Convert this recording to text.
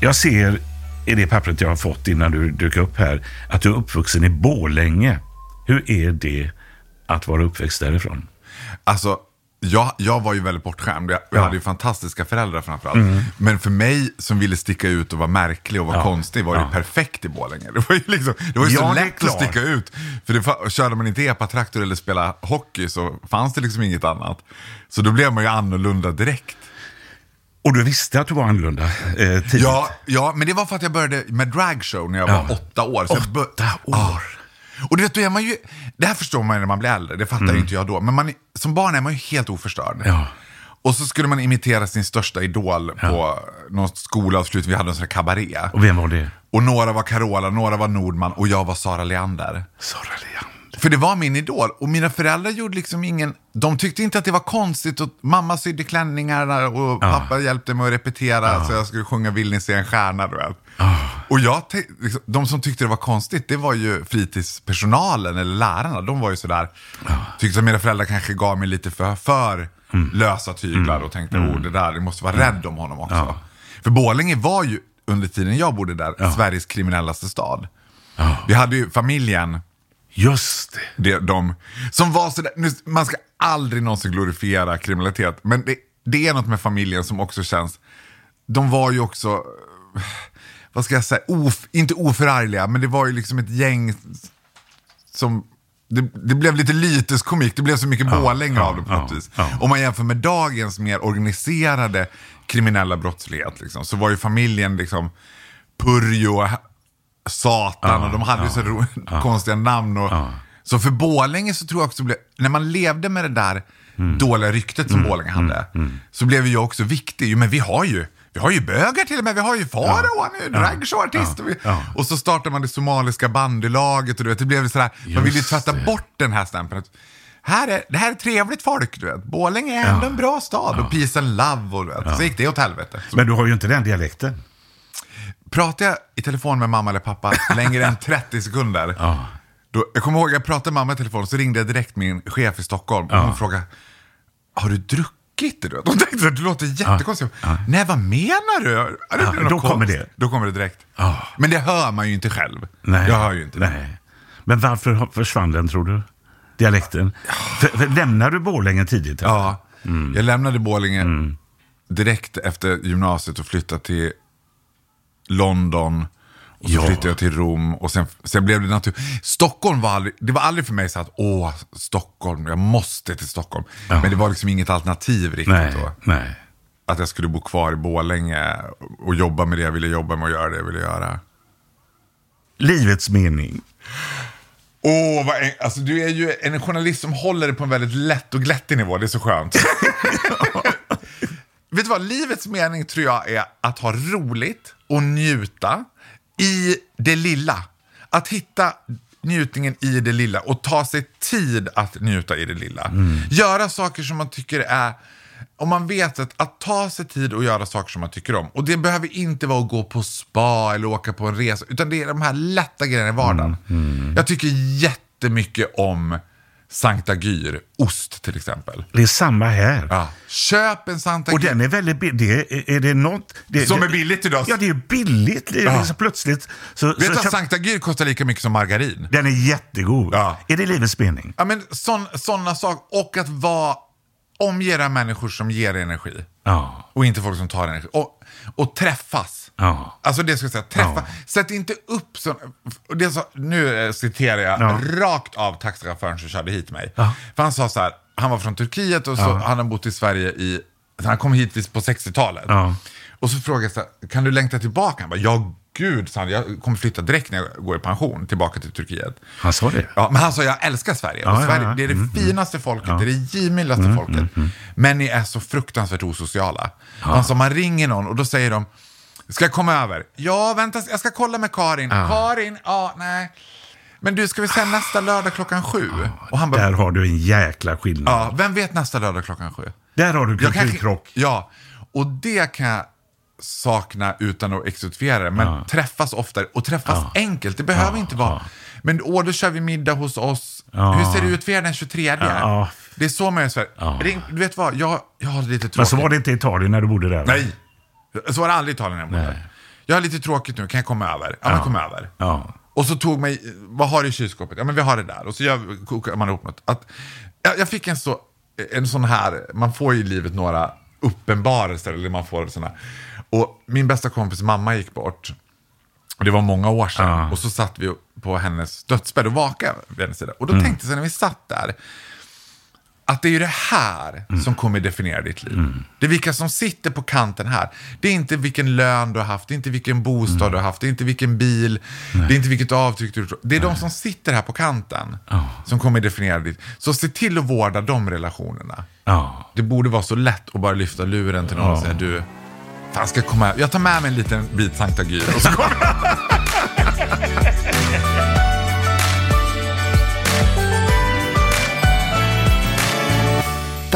Jag ser i det pappret jag har fått innan du dök upp här att du är uppvuxen i Bålänge. Hur är det att vara uppväxt därifrån? Alltså, jag, jag var ju väldigt bortskämd. Jag, jag hade ju fantastiska föräldrar framförallt. Men för mig som ville sticka ut och vara märklig och vara Ja. konstig var det Ja. ju perfekt i Borlänge. Det var ju, liksom, det var ju Ja, så lätt att sticka ut. För det, körde man inte epatraktor eller spela hockey så fanns det liksom inget annat. Så då blev man ju annorlunda direkt. Och du visste att du var annorlunda eh, tidigt? Ja, ja, men det var för att jag började med dragshow när jag var Ja. åtta år. Åtta år. Ja. Och du vet, då är man ju, det här förstår man ju när man blir äldre, det fattar ju inte jag då. Men man, som barn är man ju helt oförstörd. Mm. Ja. Och så skulle man imitera sin största idol på någon skolavslut, vi hade en sån här kabaré. Och vem var det? Och några var Carola, några var Nordman och jag var Sara Leander. Sara Leander. För det var min idol. Och mina föräldrar gjorde liksom ingen... De tyckte inte att det var konstigt. Och mamma sydde klänningarna och pappa hjälpte mig att repetera så jag skulle sjunga Vill ni se en stjärna. Du vet. Och jag, liksom, de som tyckte det var konstigt, det var ju fritidspersonalen eller lärarna. De var ju sådär, tyckte att mina föräldrar kanske gav mig lite för, för lösa tyglar och tänkte, oh det där, det måste vara rädd om honom också. För Borlänge var ju, under tiden jag bodde där, Sveriges kriminellaste stad. Vi hade ju familjen, Just det. det, de som var sådär, nu, man ska aldrig någonsin glorifiera kriminalitet, men det, det är något med familjen som också känns, de var ju också, eh, vad ska jag säga, of, inte oförargliga, men det var ju liksom ett gäng som, det, det blev lite lyteskomik, det blev så mycket Borlänge av det på något ja, vis. ja. Om man jämför med dagens mer organiserade kriminella brottslighet, liksom, så var ju familjen liksom Purjo, Satan och de hade ju så ro- konstiga namn. Och, Så för Borlänge så tror jag också, blev, när man levde med det där Mm. dåliga ryktet som Borlänge hade, så blev ju jag också viktig. Jo, men vi har ju vi har ju bögar till och med, vi har ju Farao, han är ju dragshowartist. Och, vi- och så startade man det somaliska bandylaget och du vet, det blev sådär, man ville ju Just tvätta det. bort den här stämpeln. Här är, det här är trevligt folk, du vet. Borlänge är ändå en bra stad och peace and love och du vet. Så gick det åt helvete. Men du har ju inte den dialekten. Pratar jag i telefon med mamma eller pappa längre än 30 sekunder. Då, jag kommer ihåg, jag pratade med mamma i telefon, så ringde jag direkt min chef i Stockholm. Och hon frågade, har du druckit? Du? Hon tänkte att det låter jättekonstigt. Nej, vad menar du? Ja, det Ja, då kommer konstigt. det. Då kommer det direkt. Men det hör man ju inte själv. Nej. Jag hör ju inte det. Nej. Men varför försvann den, tror du? Dialekten? För, för, lämnade du Borlänge tidigt? eller? Ja, jag lämnade Borlänge direkt efter gymnasiet och flyttade till London. Och så Ja. flyttade jag till Rom och sen, sen blev det naturligt. Stockholm var aldrig, det var aldrig för mig så att åh, Stockholm, jag måste till Stockholm. Men det var liksom inget alternativ riktigt Nej, då. nej. Att jag skulle bo kvar i Borlänge och jobba med det jag ville jobba med och göra det jag ville göra. Livets mening. Åh, vad en, alltså du är ju en journalist som håller det på en väldigt lätt och glättig nivå. Det är så skönt. vet du vad, livets mening tror jag är att ha roligt och njuta i det lilla. Att hitta njutningen i det lilla och ta sig tid att njuta i det lilla. Göra saker som man tycker är om man vet att, att ta sig tid och göra saker som man tycker om. Och det behöver inte vara att gå på spa eller åka på en resa. Utan det är de här lätta grejerna i vardagen. Jag tycker jättemycket om Sankta Gyr, ost till exempel. Det är samma här. Ja. Köp en Sankta Och Gyr. den är väldigt billig. Det är, är det något... Det, Som det, är billigt idag. Ja, det är billigt. Det är Ja. liksom plötsligt. Så, Vet du att köp- Sankta Gyr kostar lika mycket som margarin? Den är jättegod. Ja. Är det livets mening? Ja, men sådana saker. Och att vara, omge människor som ger energi. Ja. Och inte folk som tar energi. Och, och träffas. Ja. Alltså det ska jag säga, träffa. Ja. Sätt inte upp så, och det så, Nu eh, citerar jag Ja. rakt av taxichauffören som körde hit mig. Ja. För han sa så här, han var från Turkiet och så, han har bott i Sverige i, han kom hit på 60-talet. Ja. Och så frågade jag så här, kan du längta tillbaka? Han bara, ja gud, sa han, jag kommer flytta direkt när jag går i pension tillbaka till Turkiet. Han sa det? Ja, men han sa, jag älskar Sverige. Ja, och ja, Sverige ja. Det är det Mm, finaste folket, det är det givmildaste folket. Men ni är så fruktansvärt osociala. Han sa, man ringer någon och då säger de, ska jag komma över? Ja, vänta, jag ska kolla med Karin. Karin, ja, nej. Men du, ska vi säga nästa lördag klockan sju? Och han bara, Där har du en jäkla skillnad. ja, vem vet nästa lördag klockan sju? Där har du kulturkrock. Ja, och det kan jag sakna utan att exotifiera det. Men träffas oftare och träffas enkelt. Det behöver inte vara. Men åh, då kör vi middag hos oss. Hur ser det ut för er den 23? Ja. Det är så man gör i Sverige. Du vet vad, jag, jag har lite tråkigt. Men så var det inte i Italien när du bodde där? va? Nej, så var det aldrig i Italien när jag bodde. Jag har lite tråkigt nu, kan jag komma över? Ja, men kom över. Ja. Och så tog mig, vad har du i kylskåpet? Ja men vi har det där. Och så gör, kokar man ihop något. Att, jag, jag fick en, så, en sån här, man får ju i livet några uppenbarelser. Eller man får såna. Och min bästa kompis mamma gick bort. Och det var många år sedan. Ja. Och så satt vi på hennes dödsbädd och vakade vid hennes sida. Och då tänkte jag när vi satt där. Att det är ju det här som kommer definiera ditt liv. Det är vilka som sitter på kanten här. Det är inte vilken lön du har haft, det är inte vilken bostad du har haft, det är inte vilken bil, det är inte vilket avtryck du har Det är de som sitter här på kanten som kommer definiera ditt Så se till att vårda de relationerna. Ja. Det borde vara så lätt att bara lyfta luren till någon och säga du, fan ska jag komma Jag tar med mig en liten bit Sankta Gyr och så kommer